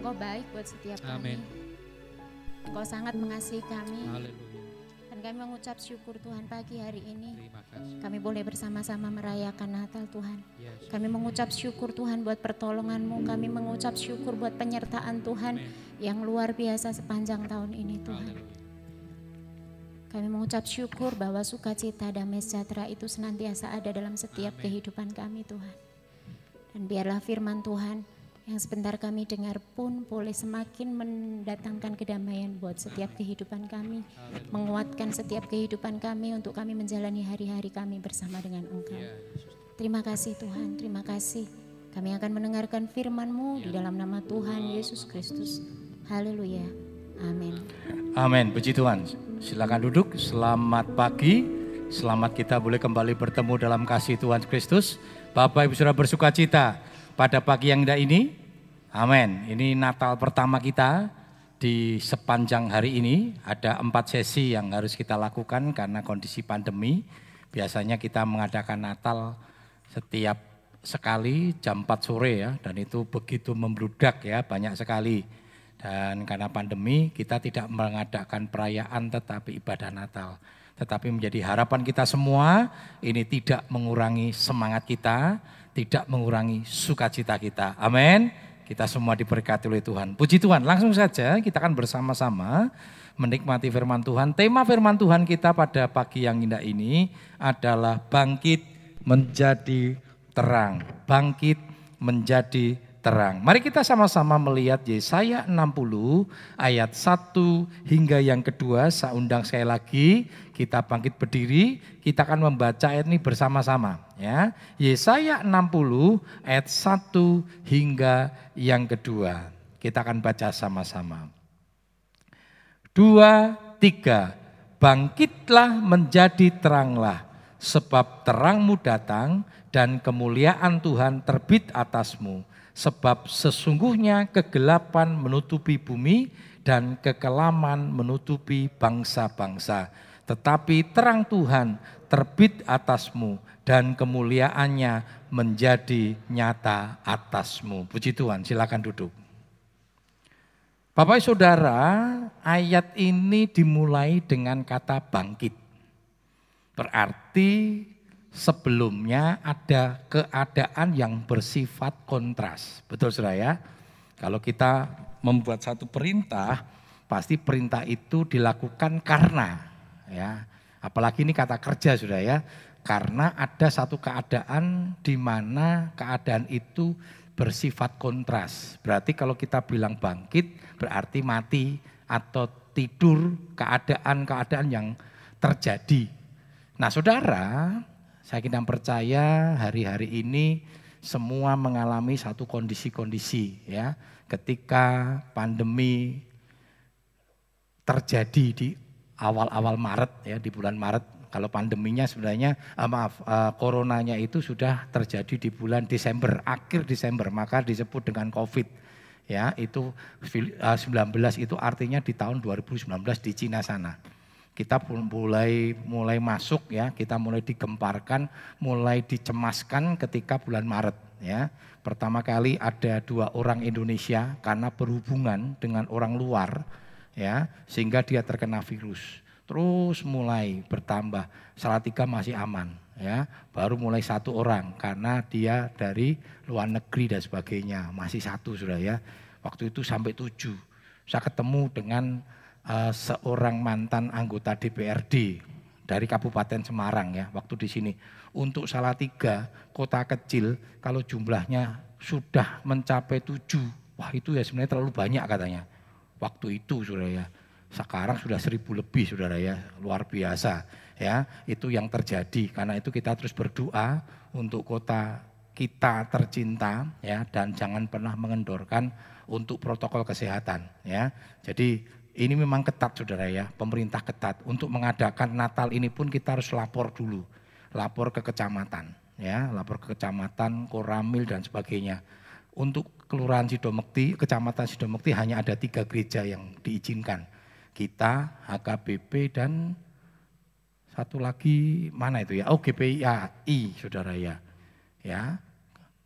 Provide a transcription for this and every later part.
Engkau baik buat setiap kami. Engkau sangat mengasihi kami. Haleluya. Dan kami mengucap syukur Tuhan pagi hari ini. Terima kasih. Kami boleh bersama-sama merayakan Natal Tuhan. Yes. Kami mengucap syukur Tuhan buat pertolongan-Mu. Kami mengucap syukur buat penyertaan Tuhan yang luar biasa sepanjang tahun ini Tuhan. Haleluya. Kami mengucap syukur bahwa sukacita damai sejahtera itu senantiasa ada dalam setiap Amin. kehidupan kami Tuhan. Dan biarlah firman Tuhan yang sebentar kami dengar pun boleh semakin mendatangkan kedamaian buat setiap kehidupan kami. Menguatkan setiap kehidupan kami untuk kami menjalani hari-hari kami bersama dengan Engkau. Ya, Yesus. Terima kasih Tuhan, terima kasih. Kami akan mendengarkan firman-Mu di dalam nama Tuhan Yesus Kristus. Haleluya. Amin. Amin, puji Tuhan. Silakan duduk. Selamat pagi. Selamat kita boleh kembali bertemu dalam kasih Tuhan Kristus. Bapak Ibu sudah bersuka cita pada pagi yang indah ini. Amin. Ini Natal pertama kita di sepanjang hari ini. Ada empat sesi yang harus kita lakukan karena kondisi pandemi. Biasanya kita mengadakan Natal setiap sekali jam 4 sore ya. Dan itu begitu membludak ya, banyak sekali. Dan karena pandemi kita tidak mengadakan perayaan tetapi ibadah Natal. Tetapi menjadi harapan kita semua ini tidak mengurangi semangat kita, tidak mengurangi sukacita kita. Amin. Kita semua diberkati oleh Tuhan. Puji Tuhan, langsung saja kita akan bersama-sama menikmati firman Tuhan. Tema firman Tuhan kita pada pagi yang indah ini adalah bangkit menjadi terang. Bangkit menjadi terang. Mari kita sama-sama melihat Yesaya 60 ayat 1 hingga yang kedua. Saya undang sekali lagi, kita bangkit berdiri, kita akan membaca ayat ini bersama-sama. Ya, Yesaya 60 ayat 1 hingga yang kedua. Kita akan baca sama-sama. Dua, tiga. Bangkitlah menjadi teranglah, sebab terangmu datang dan kemuliaan Tuhan terbit atasmu. Sebab sesungguhnya kegelapan menutupi bumi dan kekelaman menutupi bangsa-bangsa. Tetapi terang Tuhan terbit atasmu dan kemuliaannya menjadi nyata atasmu. Puji Tuhan, silakan duduk. Bapak Saudara, ayat ini dimulai dengan kata bangkit. Berarti sebelumnya ada keadaan yang bersifat kontras. Betul Saudara ya? Kalau kita membuat satu perintah, pasti perintah itu dilakukan karena ya. Apalagi ini kata kerja Saudara ya. Karena ada satu keadaan di mana keadaan itu bersifat kontras. Berarti kalau kita bilang bangkit berarti mati atau tidur keadaan-keadaan yang terjadi. Nah saudara, saya kira percaya hari-hari ini semua mengalami satu kondisi-kondisi ya. Ketika pandemi terjadi di awal-awal Maret ya di bulan Maret. Kalau pandeminya sebenarnya eh, maaf eh, coronanya itu sudah terjadi di bulan Desember, akhir Desember, maka disebut dengan Covid. Ya, itu eh, 19 itu artinya di tahun 2019 di Cina sana kita mulai mulai masuk ya, kita mulai digemparkan, mulai dicemaskan ketika bulan Maret ya. Pertama kali ada dua orang Indonesia karena berhubungan dengan orang luar ya, sehingga dia terkena virus. Terus mulai bertambah, salah tiga masih aman ya, baru mulai satu orang karena dia dari luar negeri dan sebagainya, masih satu sudah ya. Waktu itu sampai tujuh. Saya ketemu dengan uh, seorang mantan anggota DPRD dari Kabupaten Semarang ya waktu di sini. Untuk Salatiga kota kecil kalau jumlahnya sudah mencapai tujuh. Wah itu ya sebenarnya terlalu banyak katanya. Waktu itu saudara ya. Sekarang sudah seribu lebih saudara ya. Luar biasa ya. Itu yang terjadi karena itu kita terus berdoa untuk kota kita tercinta ya. Dan jangan pernah mengendorkan untuk protokol kesehatan ya. Jadi ini memang ketat saudara ya, pemerintah ketat. Untuk mengadakan Natal ini pun kita harus lapor dulu. Lapor ke kecamatan, ya, lapor ke kecamatan, koramil dan sebagainya. Untuk kelurahan Sidomekti, kecamatan Sidomekti hanya ada tiga gereja yang diizinkan. Kita, HKBP dan satu lagi mana itu ya? Oh GPIAI saudara ya. Ya,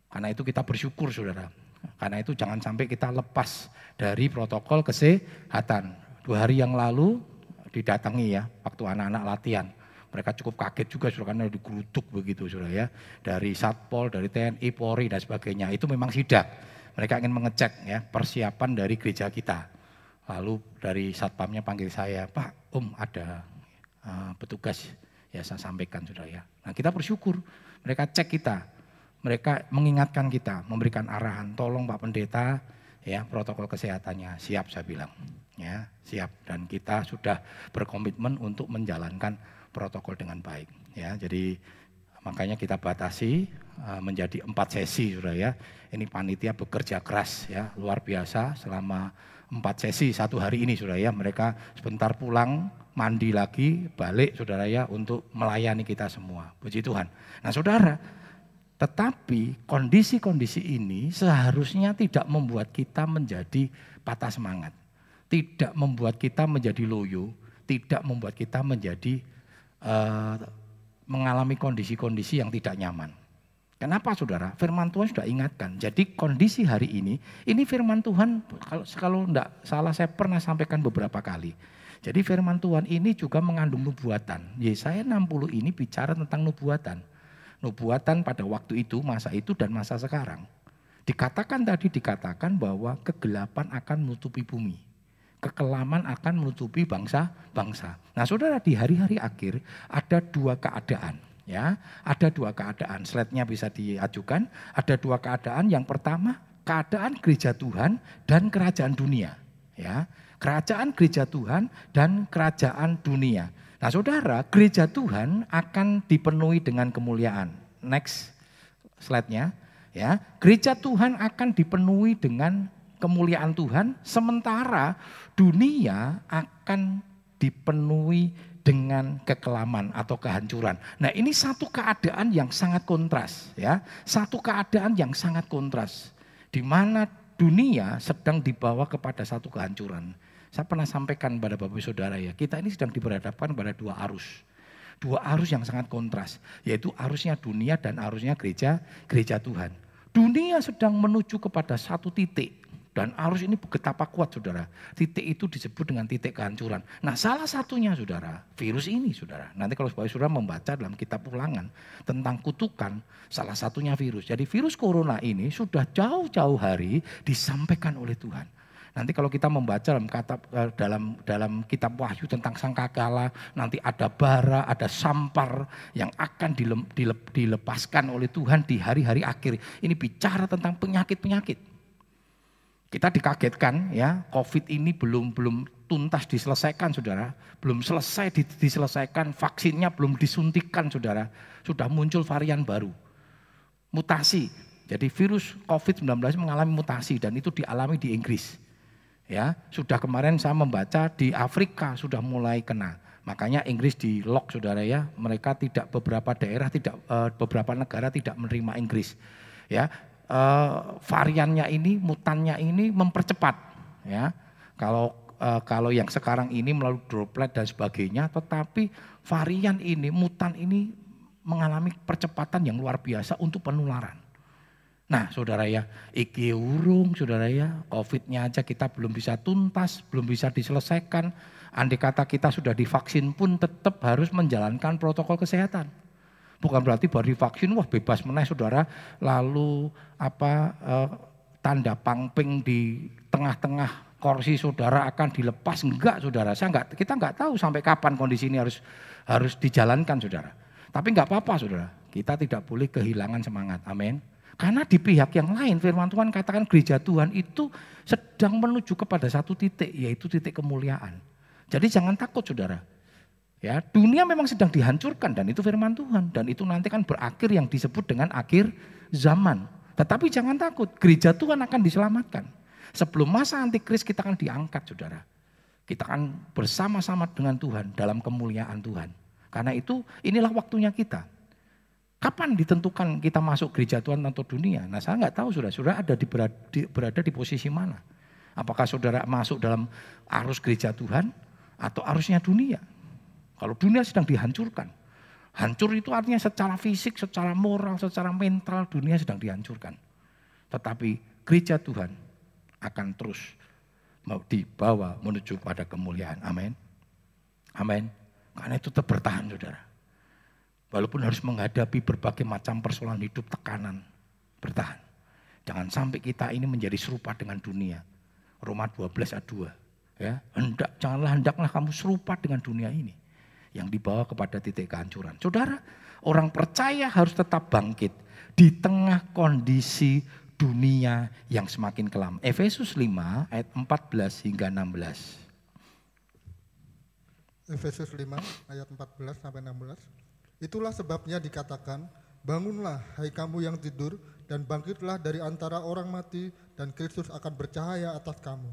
karena itu kita bersyukur saudara. Karena itu jangan sampai kita lepas dari protokol kesehatan. Dua hari yang lalu didatangi ya waktu anak-anak latihan. Mereka cukup kaget juga sudah karena dikutuk begitu sudah ya. Dari Satpol, dari TNI, Polri dan sebagainya. Itu memang sidak. Mereka ingin mengecek ya persiapan dari gereja kita. Lalu dari satpamnya panggil saya, Pak, Om ada uh, petugas ya saya sampaikan sudah ya. Nah kita bersyukur mereka cek kita, mereka mengingatkan kita, memberikan arahan, tolong Pak Pendeta ya protokol kesehatannya siap saya bilang ya siap. Dan kita sudah berkomitmen untuk menjalankan protokol dengan baik. Ya jadi makanya kita batasi uh, menjadi empat sesi sudah ya. Ini panitia bekerja keras ya. Luar biasa selama empat sesi satu hari ini sudah ya. Mereka sebentar pulang mandi lagi balik saudara ya untuk melayani kita semua. Puji Tuhan. Nah saudara tetapi kondisi-kondisi ini seharusnya tidak membuat kita menjadi patah semangat. Tidak membuat kita menjadi loyo, tidak membuat kita menjadi uh, mengalami kondisi-kondisi yang tidak nyaman. Kenapa saudara? Firman Tuhan sudah ingatkan. Jadi kondisi hari ini, ini firman Tuhan kalau kalau enggak salah saya pernah sampaikan beberapa kali. Jadi firman Tuhan ini juga mengandung nubuatan. Yesaya 60 ini bicara tentang nubuatan nubuatan pada waktu itu, masa itu dan masa sekarang. Dikatakan tadi dikatakan bahwa kegelapan akan menutupi bumi. Kekelaman akan menutupi bangsa-bangsa. Nah saudara di hari-hari akhir ada dua keadaan. ya Ada dua keadaan, slide-nya bisa diajukan. Ada dua keadaan, yang pertama keadaan gereja Tuhan dan kerajaan dunia. ya Kerajaan gereja Tuhan dan kerajaan dunia. Nah saudara, gereja Tuhan akan dipenuhi dengan kemuliaan. Next slide-nya. Ya, gereja Tuhan akan dipenuhi dengan kemuliaan Tuhan, sementara dunia akan dipenuhi dengan kekelaman atau kehancuran. Nah ini satu keadaan yang sangat kontras ya, satu keadaan yang sangat kontras, di mana dunia sedang dibawa kepada satu kehancuran. Saya pernah sampaikan pada Bapak Saudara ya, kita ini sedang diberhadapkan pada dua arus. Dua arus yang sangat kontras, yaitu arusnya dunia dan arusnya gereja gereja Tuhan. Dunia sedang menuju kepada satu titik dan arus ini betapa kuat saudara. Titik itu disebut dengan titik kehancuran. Nah salah satunya saudara, virus ini saudara. Nanti kalau saudara membaca dalam kitab ulangan tentang kutukan, salah satunya virus. Jadi virus corona ini sudah jauh-jauh hari disampaikan oleh Tuhan. Nanti kalau kita membaca dalam kata eh, dalam dalam kitab Wahyu tentang sangkakala, nanti ada bara, ada sampar yang akan dilepaskan oleh Tuhan di hari-hari akhir. Ini bicara tentang penyakit-penyakit. Kita dikagetkan ya, Covid ini belum belum tuntas diselesaikan Saudara, belum selesai diselesaikan, vaksinnya belum disuntikan Saudara. Sudah muncul varian baru. Mutasi. Jadi virus COVID-19 mengalami mutasi dan itu dialami di Inggris. Ya, sudah kemarin saya membaca di Afrika sudah mulai kena. Makanya Inggris di lock saudara ya, mereka tidak beberapa daerah tidak uh, beberapa negara tidak menerima Inggris. Ya, uh, variannya ini, mutannya ini mempercepat. Ya, kalau uh, kalau yang sekarang ini melalui droplet dan sebagainya, tetapi varian ini, mutan ini mengalami percepatan yang luar biasa untuk penularan. Nah saudara ya, iki urung saudara ya, covidnya aja kita belum bisa tuntas, belum bisa diselesaikan. Andai kata kita sudah divaksin pun tetap harus menjalankan protokol kesehatan. Bukan berarti baru divaksin, wah bebas meneh saudara, lalu apa eh, tanda pangping di tengah-tengah kursi saudara akan dilepas? Enggak saudara. Saya enggak kita enggak tahu sampai kapan kondisi ini harus harus dijalankan saudara. Tapi enggak apa-apa saudara. Kita tidak boleh kehilangan semangat. Amin. Karena di pihak yang lain firman Tuhan katakan gereja Tuhan itu sedang menuju kepada satu titik yaitu titik kemuliaan. Jadi jangan takut saudara. Ya, dunia memang sedang dihancurkan dan itu firman Tuhan dan itu nanti kan berakhir yang disebut dengan akhir zaman. Tetapi jangan takut, gereja Tuhan akan diselamatkan. Sebelum masa antikris kita akan diangkat saudara. Kita akan bersama-sama dengan Tuhan dalam kemuliaan Tuhan. Karena itu inilah waktunya kita. Kapan ditentukan kita masuk gereja Tuhan atau dunia? Nah saya nggak tahu sudah, sudah ada di berada, di, berada di posisi mana. Apakah saudara masuk dalam arus gereja Tuhan atau arusnya dunia? Kalau dunia sedang dihancurkan. Hancur itu artinya secara fisik, secara moral, secara mental dunia sedang dihancurkan. Tetapi gereja Tuhan akan terus mau dibawa menuju pada kemuliaan. Amin. Amin. Karena itu tetap bertahan saudara. Walaupun harus menghadapi berbagai macam persoalan hidup tekanan. Bertahan. Jangan sampai kita ini menjadi serupa dengan dunia. Roma 12 ayat 2. Ya, hendak janganlah hendaklah kamu serupa dengan dunia ini yang dibawa kepada titik kehancuran. Saudara, orang percaya harus tetap bangkit di tengah kondisi dunia yang semakin kelam. Efesus 5 ayat 14 hingga 16. Efesus 5 ayat 14 sampai 16. Itulah sebabnya dikatakan, bangunlah hai kamu yang tidur dan bangkitlah dari antara orang mati dan Kristus akan bercahaya atas kamu.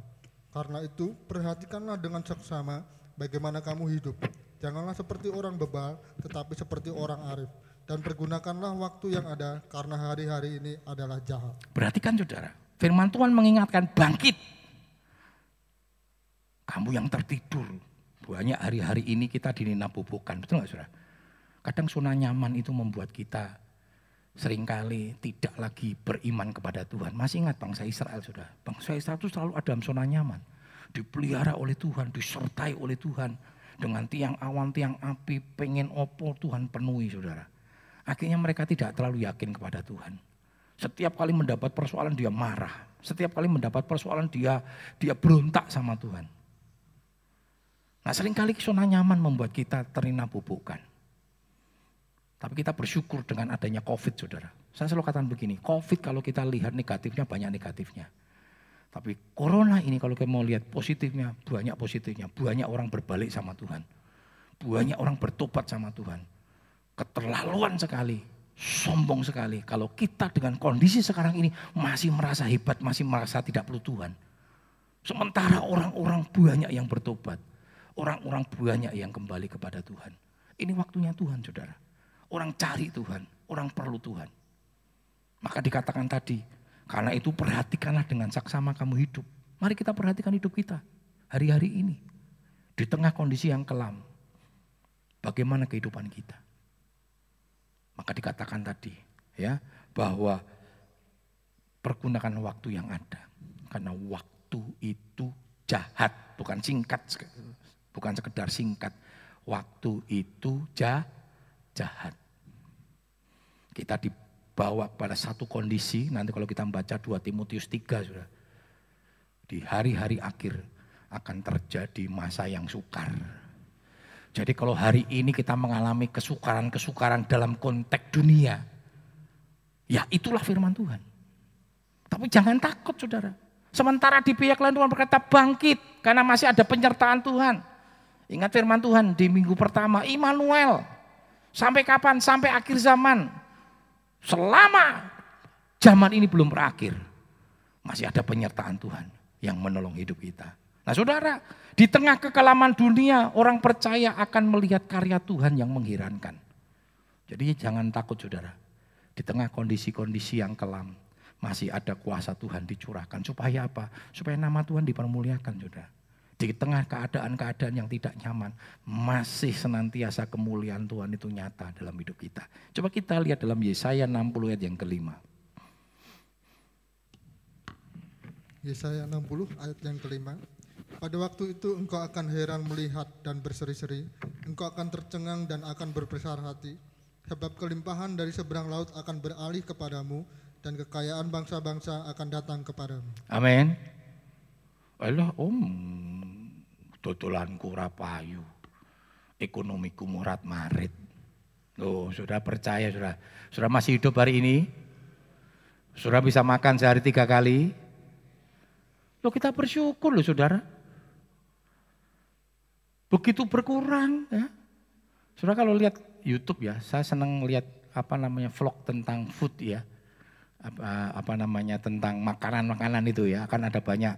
Karena itu, perhatikanlah dengan seksama bagaimana kamu hidup. Janganlah seperti orang bebal, tetapi seperti orang arif dan pergunakanlah waktu yang ada karena hari-hari ini adalah jahat. Perhatikan saudara, firman Tuhan mengingatkan bangkit. Kamu yang tertidur, banyak hari-hari ini kita dinina bubukan, betul nggak saudara? Kadang zona nyaman itu membuat kita sering kali tidak lagi beriman kepada Tuhan. Masih ingat bangsa Israel sudah. Bangsa Israel itu selalu ada dalam zona nyaman. Dipelihara oleh Tuhan, disertai oleh Tuhan. Dengan tiang awan, tiang api, pengen opo Tuhan penuhi saudara. Akhirnya mereka tidak terlalu yakin kepada Tuhan. Setiap kali mendapat persoalan dia marah. Setiap kali mendapat persoalan dia dia berontak sama Tuhan. Nah sering kali zona nyaman membuat kita terina bubukan. Tapi kita bersyukur dengan adanya COVID saudara. Saya selalu katakan begini, COVID kalau kita lihat negatifnya banyak negatifnya. Tapi corona ini kalau kita mau lihat positifnya, banyak positifnya. Banyak orang berbalik sama Tuhan. Banyak orang bertobat sama Tuhan keterlaluan sekali, sombong sekali. Kalau kita dengan kondisi sekarang ini masih merasa hebat, masih merasa tidak perlu Tuhan. Sementara orang-orang banyak yang bertobat. Orang-orang banyak yang kembali kepada Tuhan. Ini waktunya Tuhan saudara. Orang cari Tuhan, orang perlu Tuhan. Maka dikatakan tadi, karena itu perhatikanlah dengan saksama kamu hidup. Mari kita perhatikan hidup kita hari-hari ini. Di tengah kondisi yang kelam. Bagaimana kehidupan kita? Maka dikatakan tadi ya bahwa pergunakan waktu yang ada. Karena waktu itu jahat, bukan singkat, bukan sekedar singkat. Waktu itu jah, jahat. Kita dibawa pada satu kondisi, nanti kalau kita membaca 2 Timotius 3 sudah. Di hari-hari akhir akan terjadi masa yang sukar jadi kalau hari ini kita mengalami kesukaran-kesukaran dalam konteks dunia, ya itulah firman Tuhan. Tapi jangan takut saudara. Sementara di pihak lain Tuhan berkata bangkit karena masih ada penyertaan Tuhan. Ingat firman Tuhan di minggu pertama, Immanuel. Sampai kapan? Sampai akhir zaman. Selama zaman ini belum berakhir, masih ada penyertaan Tuhan yang menolong hidup kita. Nah saudara, di tengah kekelaman dunia orang percaya akan melihat karya Tuhan yang mengherankan. Jadi jangan takut saudara. Di tengah kondisi-kondisi yang kelam masih ada kuasa Tuhan dicurahkan. Supaya apa? Supaya nama Tuhan dipermuliakan saudara. Di tengah keadaan-keadaan yang tidak nyaman, masih senantiasa kemuliaan Tuhan itu nyata dalam hidup kita. Coba kita lihat dalam Yesaya 60 ayat yang kelima. Yesaya 60 ayat yang kelima. Pada waktu itu engkau akan heran melihat dan berseri-seri, engkau akan tercengang dan akan berbesar hati, sebab kelimpahan dari seberang laut akan beralih kepadamu dan kekayaan bangsa-bangsa akan datang kepadamu. Amin. Allah om tutulanku rapayu, ekonomiku murat marit. Oh, sudah percaya sudah, sudah masih hidup hari ini, sudah bisa makan sehari tiga kali. Loh kita bersyukur loh saudara. Begitu berkurang ya. Saudara kalau lihat YouTube ya, saya senang lihat apa namanya vlog tentang food ya. Apa, apa namanya tentang makanan-makanan itu ya, akan ada banyak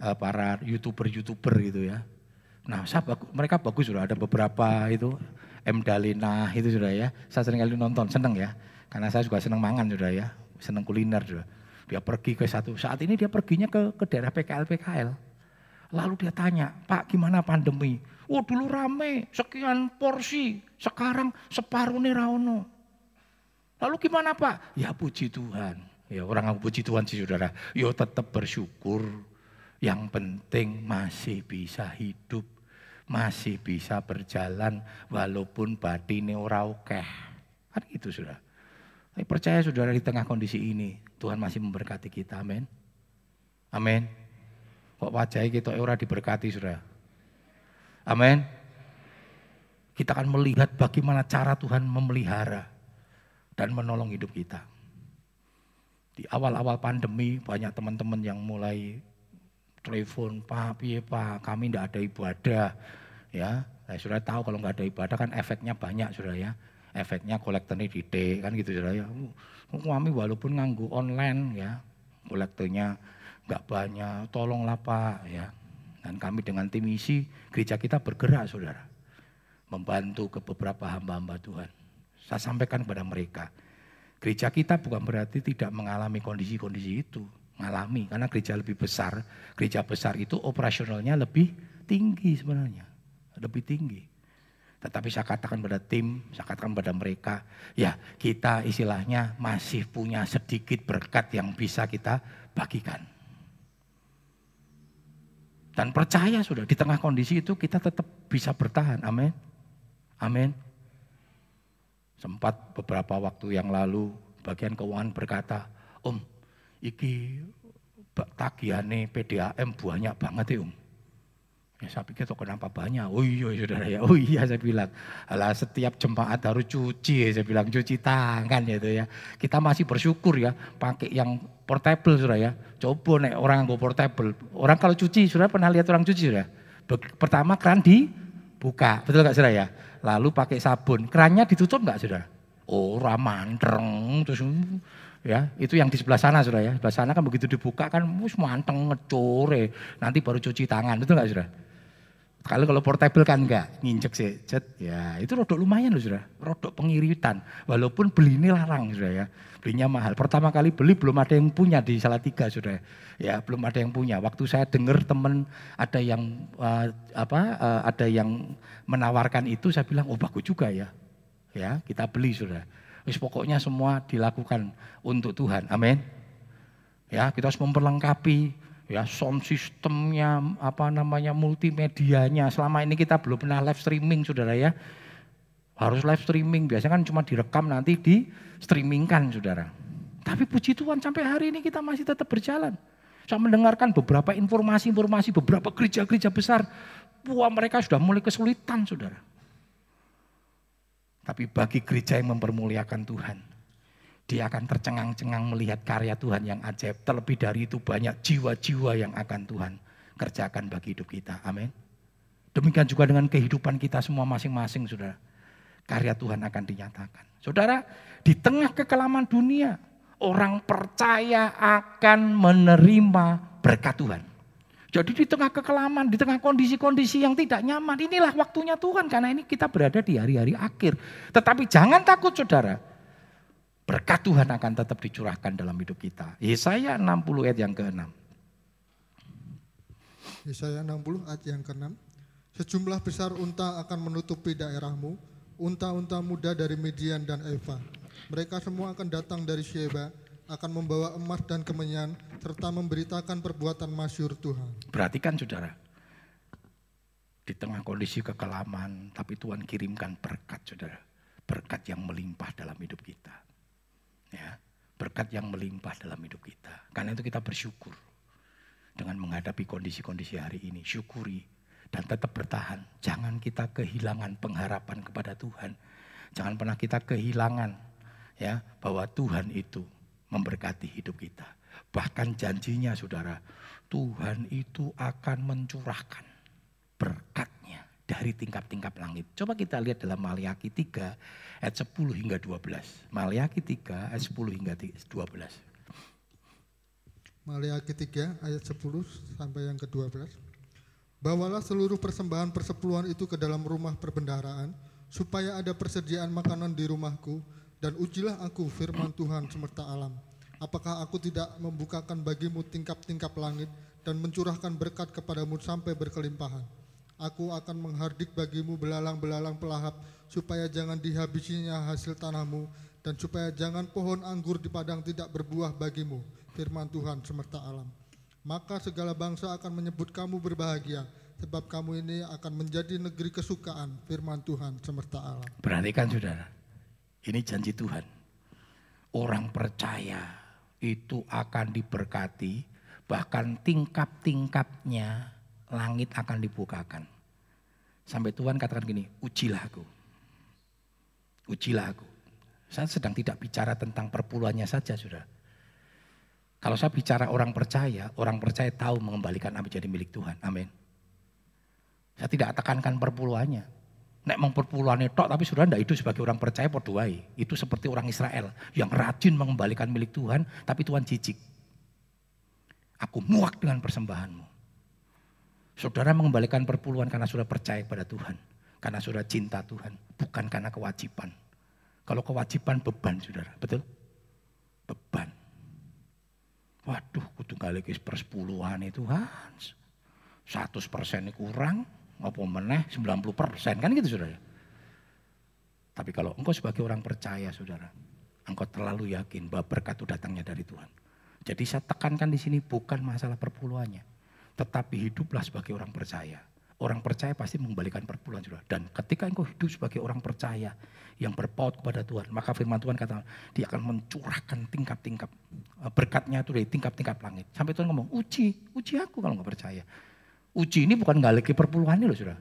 uh, para YouTuber-YouTuber gitu ya. Nah, saya bagus, mereka bagus sudah ada beberapa itu M Dalina itu sudah ya. Saya sering kali nonton, seneng ya. Karena saya juga seneng mangan sudah ya, seneng kuliner sudah. Dia pergi ke satu saat ini dia perginya ke ke daerah PKL PKL. Lalu dia tanya, Pak gimana pandemi? Oh dulu rame, sekian porsi, sekarang separuh nih raono. Lalu gimana Pak? Ya puji Tuhan, Ya orang yang puji Tuhan sih saudara. Yo tetap bersyukur. Yang penting masih bisa hidup. Masih bisa berjalan walaupun batine ora okeh. Kan gitu saudara. Tapi percaya saudara di tengah kondisi ini Tuhan masih memberkati kita. Amin. Amin. Kok wajahnya kita ora diberkati saudara. Amin. Kita akan melihat bagaimana cara Tuhan memelihara dan menolong hidup kita. Di awal-awal pandemi banyak teman-teman yang mulai telepon, Pak, piye Pak, kami tidak ada ibadah. Ya, saya sudah tahu kalau nggak ada ibadah kan efeknya banyak sudah ya. Efeknya kolektornya dite kan gitu sudah ya. Kami walaupun nganggu online ya, kolektornya nggak banyak, tolonglah Pak ya. Dan kami dengan tim isi gereja kita bergerak saudara membantu ke beberapa hamba-hamba Tuhan. Saya sampaikan kepada mereka, gereja kita bukan berarti tidak mengalami kondisi-kondisi itu. Mengalami, karena gereja lebih besar, gereja besar itu operasionalnya lebih tinggi sebenarnya. Lebih tinggi. Tetapi saya katakan pada tim, saya katakan pada mereka, ya kita istilahnya masih punya sedikit berkat yang bisa kita bagikan. Dan percaya sudah, di tengah kondisi itu kita tetap bisa bertahan, amin. Amin. Sempat beberapa waktu yang lalu bagian keuangan berkata, Om, iki tagihannya PDAM banyak banget ya Om. Ya saya pikir tuh kenapa banyak? Oh iya saudara ya, oh iya saya bilang. Alah setiap jemaat harus cuci ya, saya bilang cuci tangan gitu ya. Kita masih bersyukur ya pakai yang portable saudara ya. Coba nih orang yang portable. Orang kalau cuci saudara pernah lihat orang cuci saudara? Pertama keran dibuka, betul gak saudara ya? lalu pakai sabun. Kerannya ditutup enggak sudah? Oh, ramandreng terus ya itu yang di sebelah sana sudah ya. Sebelah sana kan begitu dibuka kan mus manteng ngecore nanti baru cuci tangan itu enggak sudah kalau kalau portable kan enggak nginjek sih cet. Ya itu rodok lumayan loh sudah rodok pengiritan. Walaupun beli ini larang sudah ya. Belinya mahal. Pertama kali beli belum ada yang punya di salah tiga sudah ya belum ada yang punya. Waktu saya dengar teman ada yang uh, apa uh, ada yang menawarkan itu saya bilang oh bagus juga ya. Ya kita beli sudah Wis pokoknya semua dilakukan untuk Tuhan. Amin. Ya, kita harus memperlengkapi ya sound sistemnya, apa namanya multimedianya. Selama ini kita belum pernah live streaming, Saudara ya. Harus live streaming, biasanya kan cuma direkam nanti di streamingkan, Saudara. Tapi puji Tuhan sampai hari ini kita masih tetap berjalan. Saya mendengarkan beberapa informasi-informasi beberapa gereja-gereja besar. Wah mereka sudah mulai kesulitan saudara. Tapi bagi gereja yang mempermuliakan Tuhan, dia akan tercengang-cengang melihat karya Tuhan yang ajaib. Terlebih dari itu banyak jiwa-jiwa yang akan Tuhan kerjakan bagi hidup kita. Amin. Demikian juga dengan kehidupan kita semua masing-masing, saudara. Karya Tuhan akan dinyatakan. Saudara, di tengah kekelaman dunia, orang percaya akan menerima berkat Tuhan. Jadi di tengah kekelaman, di tengah kondisi-kondisi yang tidak nyaman, inilah waktunya Tuhan karena ini kita berada di hari-hari akhir. Tetapi jangan takut saudara, berkat Tuhan akan tetap dicurahkan dalam hidup kita. Yesaya 60 ayat yang ke-6. Yesaya 60 ayat yang ke-6. Sejumlah besar unta akan menutupi daerahmu, unta-unta muda dari Midian dan Eva. Mereka semua akan datang dari Sheba, akan membawa emas dan kemenyan serta memberitakan perbuatan masyur Tuhan. Perhatikan saudara, di tengah kondisi kekelaman, tapi Tuhan kirimkan berkat saudara. Berkat yang melimpah dalam hidup kita. Ya, berkat yang melimpah dalam hidup kita. Karena itu kita bersyukur dengan menghadapi kondisi-kondisi hari ini. Syukuri dan tetap bertahan. Jangan kita kehilangan pengharapan kepada Tuhan. Jangan pernah kita kehilangan ya bahwa Tuhan itu memberkati hidup kita. Bahkan janjinya saudara, Tuhan itu akan mencurahkan berkatnya dari tingkap-tingkap langit. Coba kita lihat dalam Maliaki 3 ayat 10 hingga 12. Maliaki 3 ayat 10 hingga 12. Maliaki 3 ayat 10 sampai yang ke-12. Bawalah seluruh persembahan persepuluhan itu ke dalam rumah perbendaharaan, supaya ada persediaan makanan di rumahku, dan ujilah aku firman Tuhan semesta alam. Apakah aku tidak membukakan bagimu tingkap-tingkap langit dan mencurahkan berkat kepadamu sampai berkelimpahan? Aku akan menghardik bagimu belalang-belalang pelahap supaya jangan dihabisinya hasil tanahmu dan supaya jangan pohon anggur di padang tidak berbuah bagimu, firman Tuhan semesta alam. Maka segala bangsa akan menyebut kamu berbahagia, sebab kamu ini akan menjadi negeri kesukaan, firman Tuhan semesta alam. Perhatikan saudara, ini janji Tuhan. Orang percaya itu akan diberkati, bahkan tingkap-tingkapnya langit akan dibukakan. Sampai Tuhan katakan gini, ujilah aku. Ujilah aku. Saya sedang tidak bicara tentang perpuluhannya saja, sudah. Kalau saya bicara orang percaya, orang percaya tahu mengembalikan apa jadi milik Tuhan. Amin. Saya tidak tekankan perpuluhannya. Nek mau perpuluhan tok tapi sudah tidak itu sebagai orang percaya podoai. Itu seperti orang Israel yang rajin mengembalikan milik Tuhan tapi Tuhan jijik. Aku muak dengan persembahanmu. Saudara mengembalikan perpuluhan karena sudah percaya pada Tuhan. Karena sudah cinta Tuhan. Bukan karena kewajiban. Kalau kewajiban beban saudara. Betul? Beban. Waduh kudu kali persepuluhan itu Hans. 100 persen kurang apa meneh 90 persen kan gitu saudara. Tapi kalau engkau sebagai orang percaya saudara, engkau terlalu yakin bahwa berkat itu datangnya dari Tuhan. Jadi saya tekankan di sini bukan masalah perpuluhannya, tetapi hiduplah sebagai orang percaya. Orang percaya pasti mengembalikan perpuluhan saudara. Dan ketika engkau hidup sebagai orang percaya yang berpaut kepada Tuhan, maka firman Tuhan kata dia akan mencurahkan tingkap-tingkap eh, berkatnya itu dari tingkap-tingkap langit. Sampai Tuhan ngomong, uji, uji aku kalau nggak percaya. Uji ini bukan nggak lagi perpuluhan ini loh sudah.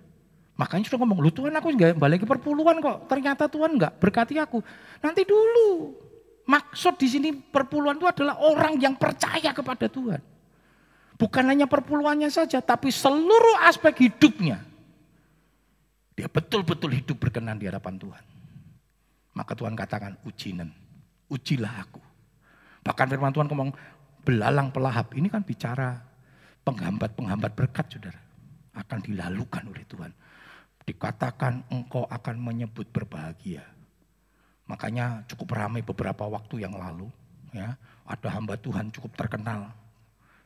Makanya sudah ngomong, lu Tuhan aku nggak balik ke perpuluhan kok. Ternyata Tuhan nggak berkati aku. Nanti dulu. Maksud di sini perpuluhan itu adalah orang yang percaya kepada Tuhan. Bukan hanya perpuluhannya saja, tapi seluruh aspek hidupnya. Dia betul-betul hidup berkenan di hadapan Tuhan. Maka Tuhan katakan ujinan, ujilah aku. Bahkan firman Tuhan ngomong belalang pelahap. Ini kan bicara penghambat-penghambat berkat saudara akan dilalukan oleh Tuhan. Dikatakan engkau akan menyebut berbahagia. Makanya cukup ramai beberapa waktu yang lalu ya, ada hamba Tuhan cukup terkenal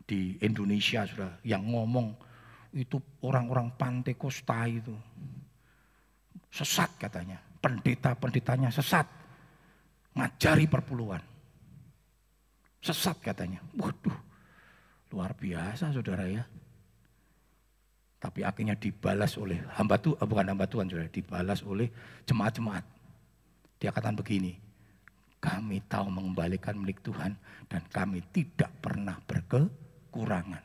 di Indonesia sudah yang ngomong itu orang-orang pantai Kosta itu sesat katanya. Pendeta-pendetanya sesat. Ngajari perpuluhan. Sesat katanya. Waduh, Luar biasa saudara ya. Tapi akhirnya dibalas oleh hamba Tuhan, eh, bukan hamba Tuhan saudara, dibalas oleh jemaat-jemaat. Dia katakan begini, kami tahu mengembalikan milik Tuhan dan kami tidak pernah berkekurangan.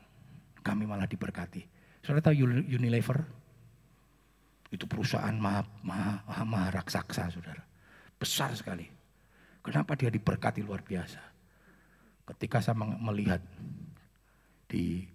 Kami malah diberkati. Saudara tahu Unilever? Itu perusahaan maha, maha, maha raksasa saudara. Besar sekali. Kenapa dia diberkati luar biasa? Ketika saya melihat di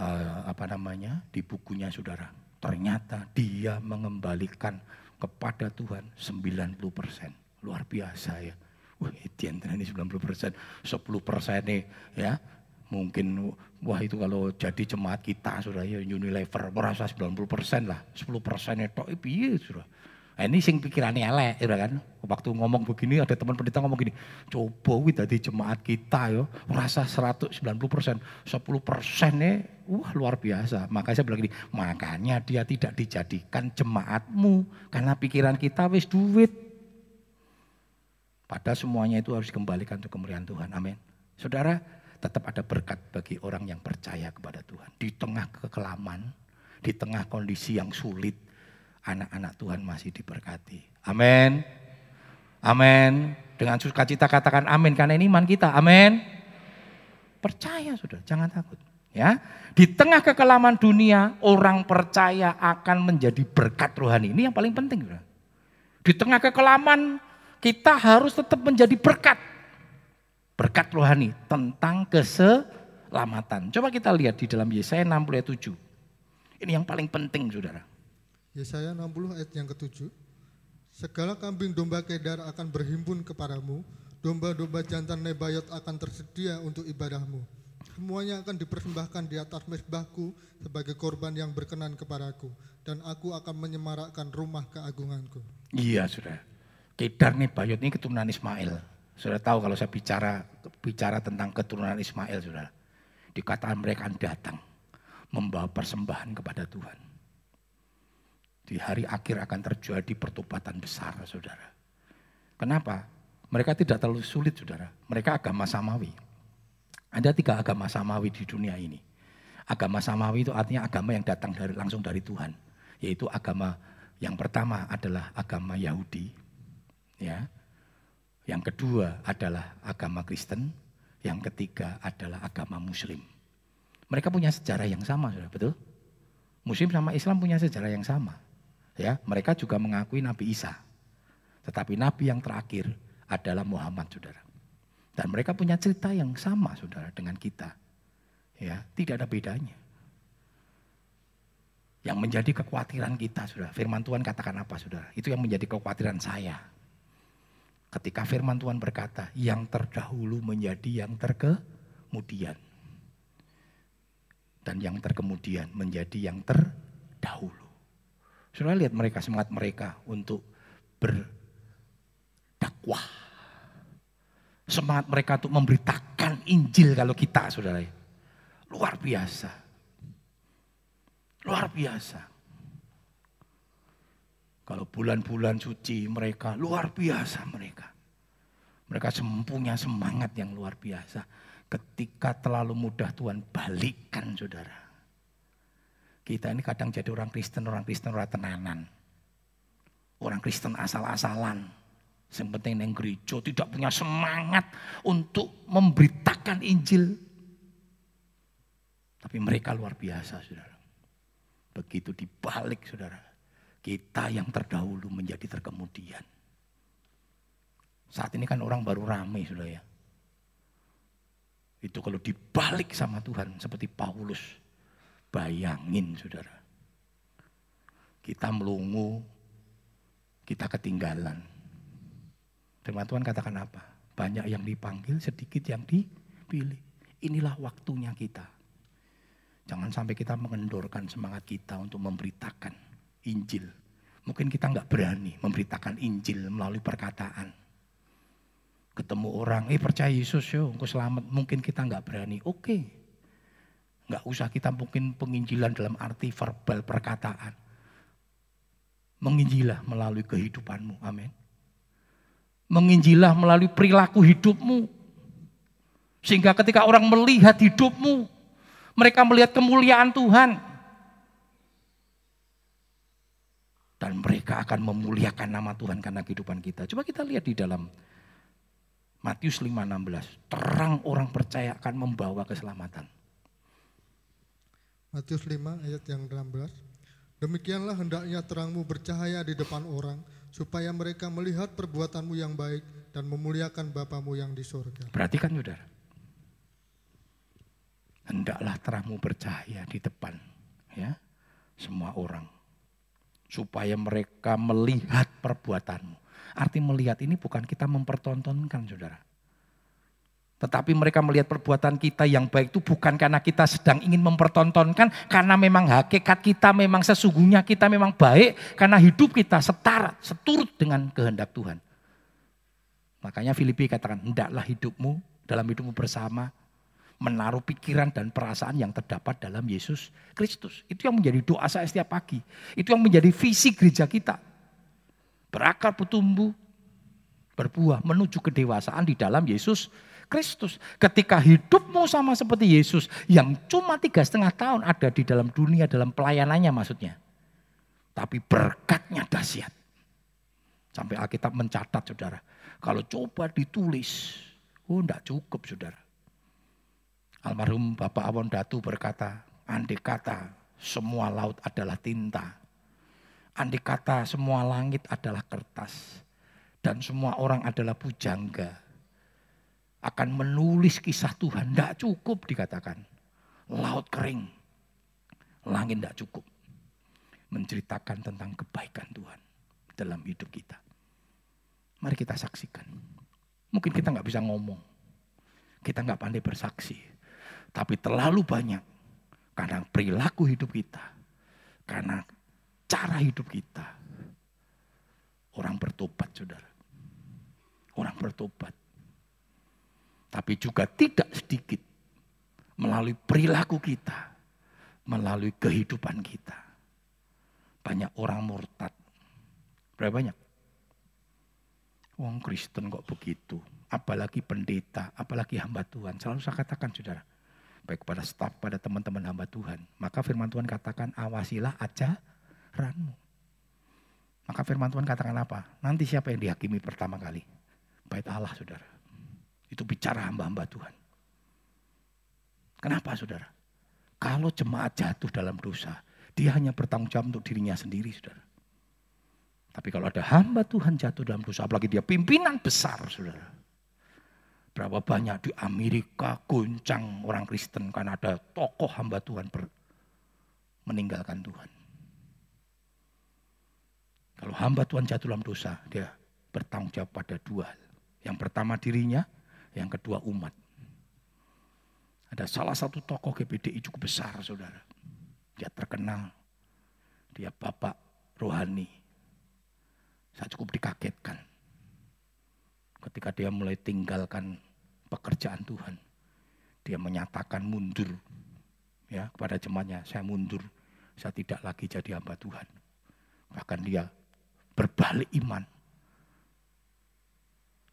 uh, apa namanya di bukunya saudara. Ternyata dia mengembalikan kepada Tuhan 90 persen. Luar biasa ya. Wah, Etienne ini 90 persen, 10 persen nih ya. Mungkin wah itu kalau jadi jemaat kita sudah ya Unilever merasa 90 persen lah, 10 persen itu iya sudah. Nah, ini sing pikirannya elek, ya kan? Waktu ngomong begini ada teman pendeta ngomong gini, coba wih tadi jemaat kita yo, merasa 190 persen, 10 persennya, wah luar biasa. Makanya saya bilang gini, makanya dia tidak dijadikan jemaatmu, karena pikiran kita wis duit. Pada semuanya itu harus dikembalikan untuk kemuliaan Tuhan, amin. Saudara, tetap ada berkat bagi orang yang percaya kepada Tuhan. Di tengah kekelaman, di tengah kondisi yang sulit, anak-anak Tuhan masih diberkati. Amin. Amin. Dengan sukacita katakan amin karena ini iman kita. Amin. Percaya sudah, jangan takut. Ya, di tengah kekelaman dunia orang percaya akan menjadi berkat rohani. Ini yang paling penting. Sudah. Di tengah kekelaman kita harus tetap menjadi berkat. Berkat rohani tentang keselamatan. Coba kita lihat di dalam Yesaya 67. Ini yang paling penting saudara. Yesaya 60 ayat yang ketujuh. Segala kambing domba kedar akan berhimpun kepadamu, domba-domba jantan nebayot akan tersedia untuk ibadahmu. Semuanya akan dipersembahkan di atas mesbahku sebagai korban yang berkenan kepadaku, dan aku akan menyemarakkan rumah keagunganku. Iya sudah. Kedar nebayot ini keturunan Ismail. Sudah tahu kalau saya bicara bicara tentang keturunan Ismail sudah. Dikatakan mereka datang membawa persembahan kepada Tuhan. Di hari akhir akan terjadi pertobatan besar, saudara. Kenapa? Mereka tidak terlalu sulit, saudara. Mereka agama samawi. Ada tiga agama samawi di dunia ini. Agama samawi itu artinya agama yang datang dari langsung dari Tuhan, yaitu agama yang pertama adalah agama Yahudi, ya. Yang kedua adalah agama Kristen, yang ketiga adalah agama Muslim. Mereka punya sejarah yang sama, sudah betul? Muslim sama Islam punya sejarah yang sama. Ya, mereka juga mengakui Nabi Isa. Tetapi nabi yang terakhir adalah Muhammad, Saudara. Dan mereka punya cerita yang sama, Saudara, dengan kita. Ya, tidak ada bedanya. Yang menjadi kekhawatiran kita, Saudara. Firman Tuhan katakan apa, Saudara? Itu yang menjadi kekhawatiran saya. Ketika firman Tuhan berkata, yang terdahulu menjadi yang terkemudian. Dan yang terkemudian menjadi yang terdahulu. Saudara lihat mereka, semangat mereka untuk ber dakwah. Semangat mereka untuk memberitakan Injil kalau kita saudara. Luar biasa. Luar biasa. Kalau bulan-bulan suci mereka luar biasa mereka. Mereka sempunya semangat yang luar biasa. Ketika terlalu mudah Tuhan balikkan saudara. Kita ini kadang jadi orang Kristen, orang Kristen, orang tenanan. Orang Kristen asal-asalan yang penting neng gereja tidak punya semangat untuk memberitakan Injil. Tapi mereka luar biasa, saudara. Begitu dibalik, saudara. Kita yang terdahulu menjadi terkemudian. Saat ini kan orang baru ramai, saudara ya. Itu kalau dibalik sama Tuhan seperti Paulus. Bayangin, saudara. Kita melungu, kita ketinggalan Firman Tuhan katakan apa? Banyak yang dipanggil, sedikit yang dipilih. Inilah waktunya kita. Jangan sampai kita mengendorkan semangat kita untuk memberitakan Injil. Mungkin kita nggak berani memberitakan Injil melalui perkataan. Ketemu orang, eh percaya Yesus yo, engkau selamat. Mungkin kita nggak berani, oke. Okay. Nggak usah kita mungkin penginjilan dalam arti verbal perkataan. Menginjilah melalui kehidupanmu, amin. Menginjilah melalui perilaku hidupmu. Sehingga ketika orang melihat hidupmu, mereka melihat kemuliaan Tuhan. Dan mereka akan memuliakan nama Tuhan karena kehidupan kita. Coba kita lihat di dalam Matius 5:16. Terang orang percaya akan membawa keselamatan. Matius 5 ayat yang 16. Demikianlah hendaknya terangmu bercahaya di depan orang, supaya mereka melihat perbuatanmu yang baik dan memuliakan Bapamu yang di surga. Perhatikan saudara. Hendaklah terangmu bercahaya di depan ya semua orang. Supaya mereka melihat perbuatanmu. Arti melihat ini bukan kita mempertontonkan saudara. Tetapi mereka melihat perbuatan kita yang baik itu bukan karena kita sedang ingin mempertontonkan, karena memang hakikat kita memang sesungguhnya kita memang baik, karena hidup kita setara, seturut dengan kehendak Tuhan. Makanya Filipi katakan, hendaklah hidupmu dalam hidupmu bersama, menaruh pikiran dan perasaan yang terdapat dalam Yesus Kristus. Itu yang menjadi doa saya setiap pagi. Itu yang menjadi visi gereja kita. Berakar, bertumbuh, berbuah, menuju kedewasaan di dalam Yesus Kristus. Ketika hidupmu sama seperti Yesus yang cuma tiga setengah tahun ada di dalam dunia dalam pelayanannya maksudnya. Tapi berkatnya dahsyat. Sampai Alkitab mencatat saudara. Kalau coba ditulis, oh enggak cukup saudara. Almarhum Bapak Awon Datu berkata, andai kata semua laut adalah tinta. Andai kata semua langit adalah kertas. Dan semua orang adalah pujangga akan menulis kisah Tuhan. Tidak cukup dikatakan. Laut kering. Langit tidak cukup. Menceritakan tentang kebaikan Tuhan dalam hidup kita. Mari kita saksikan. Mungkin kita nggak bisa ngomong. Kita nggak pandai bersaksi. Tapi terlalu banyak. Karena perilaku hidup kita. Karena cara hidup kita. Orang bertobat saudara. Orang bertobat tapi juga tidak sedikit melalui perilaku kita, melalui kehidupan kita. Banyak orang murtad. Berapa banyak? Wong Kristen kok begitu. Apalagi pendeta, apalagi hamba Tuhan. Selalu saya katakan saudara. Baik kepada staf, pada teman-teman hamba Tuhan. Maka firman Tuhan katakan awasilah ajaranmu. Maka firman Tuhan katakan apa? Nanti siapa yang dihakimi pertama kali? Bait Allah saudara. Itu bicara hamba-hamba Tuhan. Kenapa saudara? Kalau jemaat jatuh dalam dosa, dia hanya bertanggung jawab untuk dirinya sendiri saudara. Tapi kalau ada hamba Tuhan jatuh dalam dosa, apalagi dia pimpinan besar, saudara. Berapa banyak di Amerika goncang orang Kristen karena ada tokoh hamba Tuhan ber, meninggalkan Tuhan. Kalau hamba Tuhan jatuh dalam dosa, dia bertanggung jawab pada dua hal. Yang pertama dirinya, yang kedua umat. Ada salah satu tokoh GPDI cukup besar, saudara. Dia terkenal. Dia bapak rohani, saya cukup dikagetkan. Ketika dia mulai tinggalkan pekerjaan Tuhan. Dia menyatakan mundur ya kepada jemaatnya, saya mundur. Saya tidak lagi jadi hamba Tuhan. Bahkan dia berbalik iman.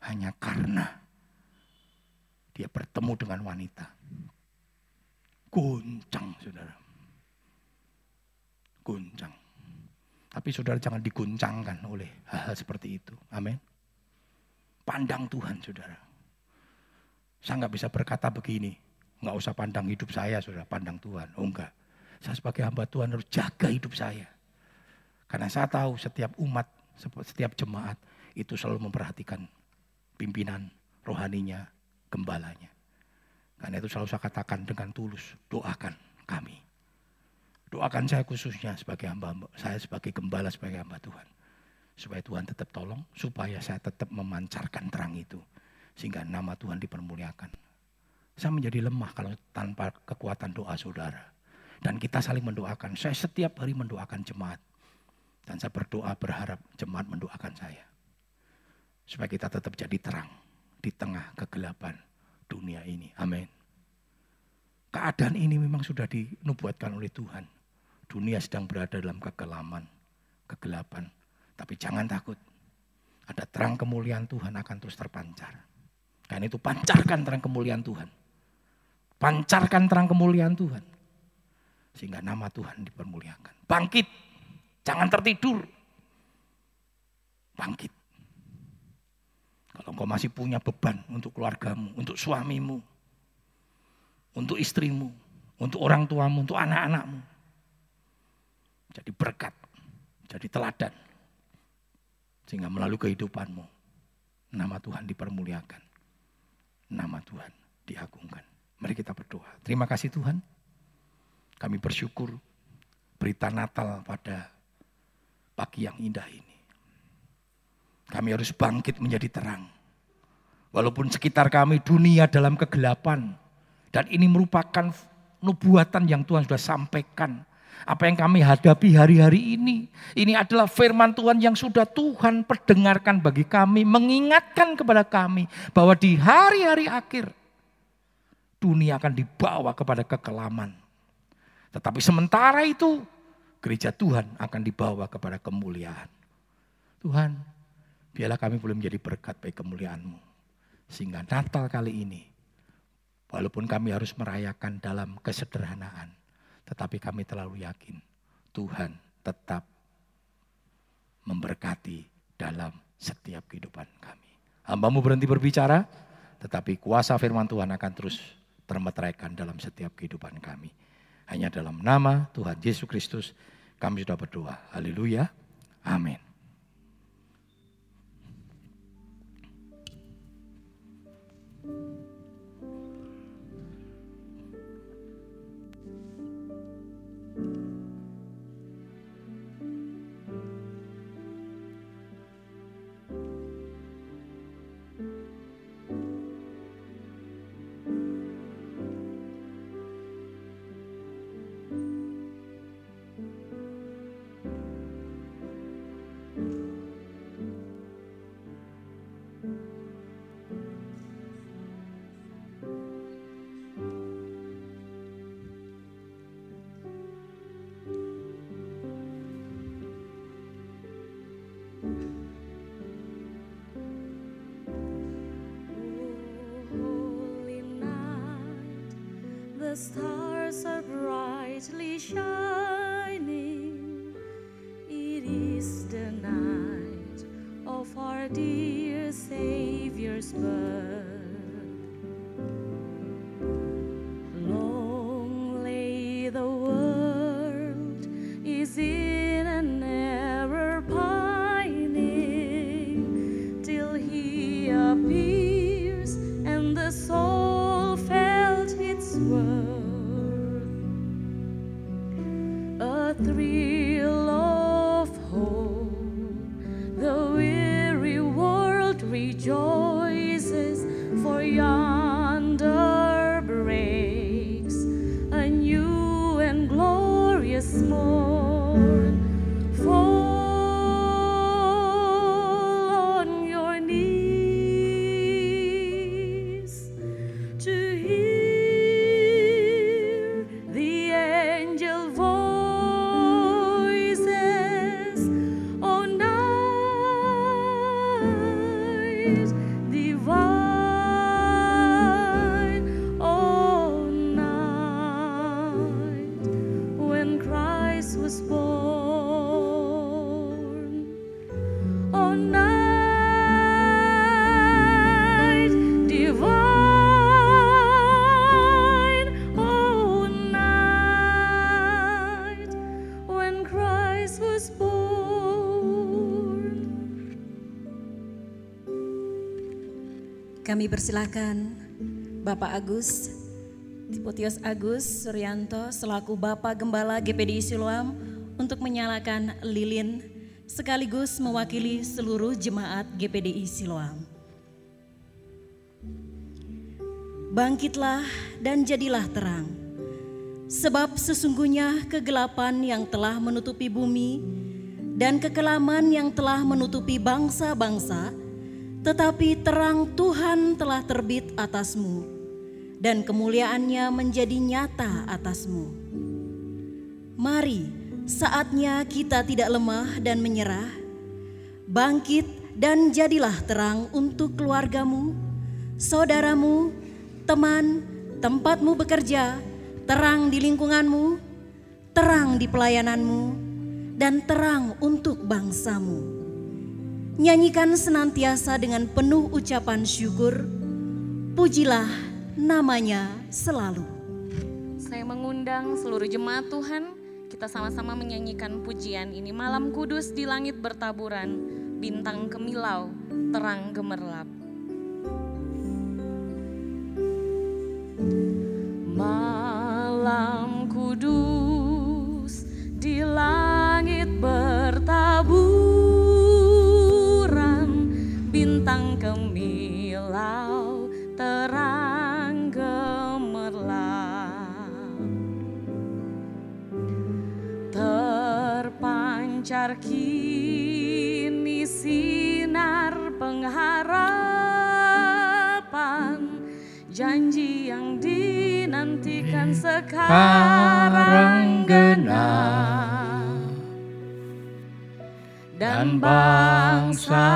Hanya karena dia bertemu dengan wanita. Goncang, saudara. Goncang. Tapi saudara jangan diguncangkan oleh hal-hal seperti itu. Amin. Pandang Tuhan saudara. Saya nggak bisa berkata begini. Nggak usah pandang hidup saya saudara, pandang Tuhan. Oh enggak. Saya sebagai hamba Tuhan harus jaga hidup saya. Karena saya tahu setiap umat, setiap jemaat itu selalu memperhatikan pimpinan rohaninya, gembalanya. Karena itu selalu saya katakan dengan tulus, doakan kami. Doakan saya khususnya sebagai hamba, saya sebagai gembala, sebagai hamba Tuhan. Supaya Tuhan tetap tolong, supaya saya tetap memancarkan terang itu. Sehingga nama Tuhan dipermuliakan. Saya menjadi lemah kalau tanpa kekuatan doa saudara. Dan kita saling mendoakan. Saya setiap hari mendoakan jemaat. Dan saya berdoa berharap jemaat mendoakan saya. Supaya kita tetap jadi terang di tengah kegelapan dunia ini. Amin. Keadaan ini memang sudah dinubuatkan oleh Tuhan. Dunia sedang berada dalam kegelaman, kegelapan. Tapi jangan takut. Ada terang kemuliaan Tuhan akan terus terpancar. Dan itu pancarkan terang kemuliaan Tuhan. Pancarkan terang kemuliaan Tuhan. Sehingga nama Tuhan dipermuliakan. Bangkit. Jangan tertidur. Bangkit. Kalau engkau masih punya beban untuk keluargamu, untuk suamimu, untuk istrimu, untuk orang tuamu, untuk anak-anakmu jadi berkat, jadi teladan. Sehingga melalui kehidupanmu, nama Tuhan dipermuliakan. Nama Tuhan diagungkan. Mari kita berdoa. Terima kasih Tuhan. Kami bersyukur berita Natal pada pagi yang indah ini. Kami harus bangkit menjadi terang. Walaupun sekitar kami dunia dalam kegelapan. Dan ini merupakan nubuatan yang Tuhan sudah sampaikan apa yang kami hadapi hari-hari ini. Ini adalah firman Tuhan yang sudah Tuhan perdengarkan bagi kami. Mengingatkan kepada kami bahwa di hari-hari akhir dunia akan dibawa kepada kekelaman. Tetapi sementara itu gereja Tuhan akan dibawa kepada kemuliaan. Tuhan, biarlah kami boleh menjadi berkat bagi kemuliaan-Mu. Sehingga Natal kali ini, walaupun kami harus merayakan dalam kesederhanaan, tetapi kami terlalu yakin Tuhan tetap memberkati dalam setiap kehidupan kami. Hambamu berhenti berbicara, tetapi kuasa firman Tuhan akan terus termeteraikan dalam setiap kehidupan kami. Hanya dalam nama Tuhan Yesus Kristus kami sudah berdoa. Haleluya. Amin. The stars are brightly shining. It is the night of our dear Savior's birth. Kami persilahkan Bapak Agus, Timotius Agus Suryanto selaku Bapak Gembala GPDI Siloam untuk menyalakan lilin sekaligus mewakili seluruh jemaat GPDI Siloam. Bangkitlah dan jadilah terang, sebab sesungguhnya kegelapan yang telah menutupi bumi dan kekelaman yang telah menutupi bangsa-bangsa, tetapi terang Tuhan telah terbit atasmu, dan kemuliaannya menjadi nyata atasmu. Mari, saatnya kita tidak lemah dan menyerah. Bangkit dan jadilah terang untuk keluargamu, saudaramu, teman, tempatmu bekerja, terang di lingkunganmu, terang di pelayananmu, dan terang untuk bangsamu. Nyanyikan senantiasa dengan penuh ucapan syukur, pujilah namanya selalu. Saya mengundang seluruh jemaat Tuhan, kita sama-sama menyanyikan pujian ini. Malam kudus di langit bertaburan, bintang kemilau, terang gemerlap. Malam kudus di langit bertaburan, bintang kemilau, terang gemerlap. Terpancar kini sinar pengharapan Janji yang dinantikan sekarang genap Dan bangsa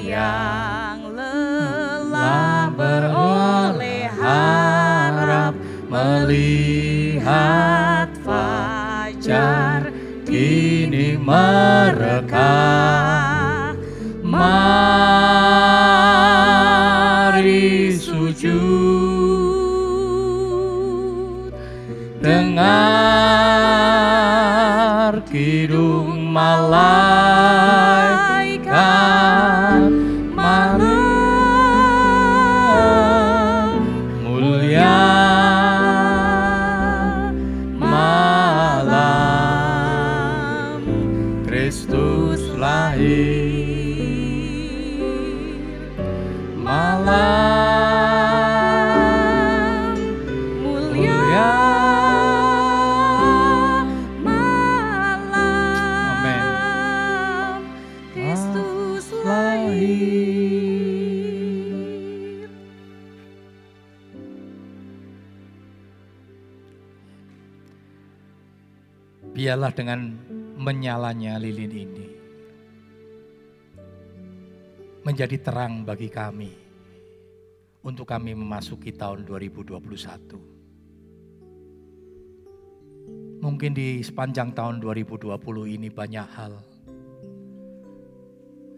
yang lelah beroleh harap Melihat fajar kini mereka Mari sujud. Dengar Biarlah dengan menyalanya lilin ini menjadi terang bagi kami untuk kami memasuki tahun 2021. Mungkin di sepanjang tahun 2020 ini banyak hal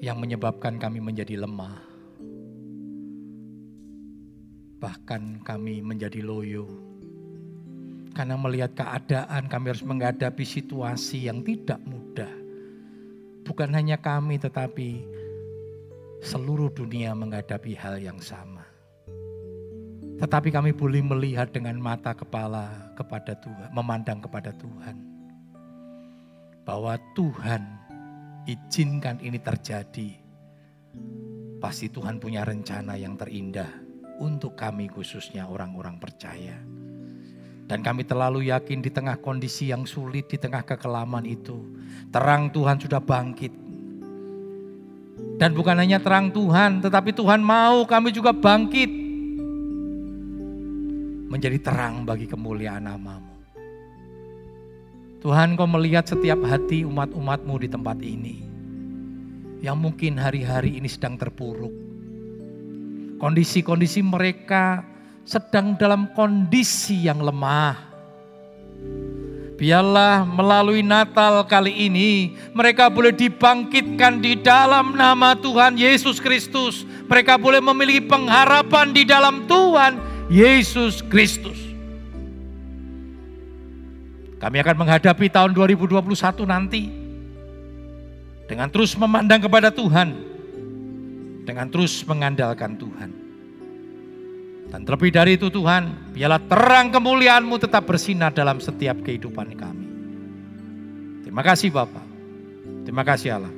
yang menyebabkan kami menjadi lemah. Bahkan kami menjadi loyo. Karena melihat keadaan kami harus menghadapi situasi yang tidak mudah. Bukan hanya kami tetapi seluruh dunia menghadapi hal yang sama. Tetapi kami boleh melihat dengan mata kepala kepada Tuhan, memandang kepada Tuhan. Bahwa Tuhan izinkan ini terjadi. Pasti Tuhan punya rencana yang terindah untuk kami khususnya orang-orang percaya. Dan kami terlalu yakin di tengah kondisi yang sulit, di tengah kekelaman itu. Terang Tuhan sudah bangkit. Dan bukan hanya terang Tuhan, tetapi Tuhan mau kami juga bangkit. Menjadi terang bagi kemuliaan namamu. Tuhan kau melihat setiap hati umat-umatmu di tempat ini. Yang mungkin hari-hari ini sedang terpuruk. Kondisi-kondisi mereka sedang dalam kondisi yang lemah. Biarlah melalui Natal kali ini mereka boleh dibangkitkan di dalam nama Tuhan Yesus Kristus. Mereka boleh memiliki pengharapan di dalam Tuhan Yesus Kristus. Kami akan menghadapi tahun 2021 nanti dengan terus memandang kepada Tuhan, dengan terus mengandalkan Tuhan. Dan terlebih dari itu Tuhan, biarlah terang kemuliaan-Mu tetap bersinar dalam setiap kehidupan kami. Terima kasih Bapak. Terima kasih Allah.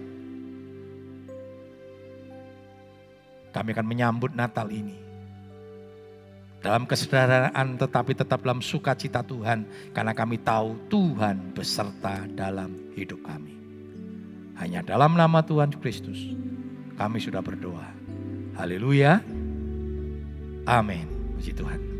Kami akan menyambut Natal ini dalam kesederhanaan tetapi tetap dalam sukacita Tuhan karena kami tahu Tuhan beserta dalam hidup kami. Hanya dalam nama Tuhan Kristus kami sudah berdoa. Haleluya. Amin. Puji Tuhan.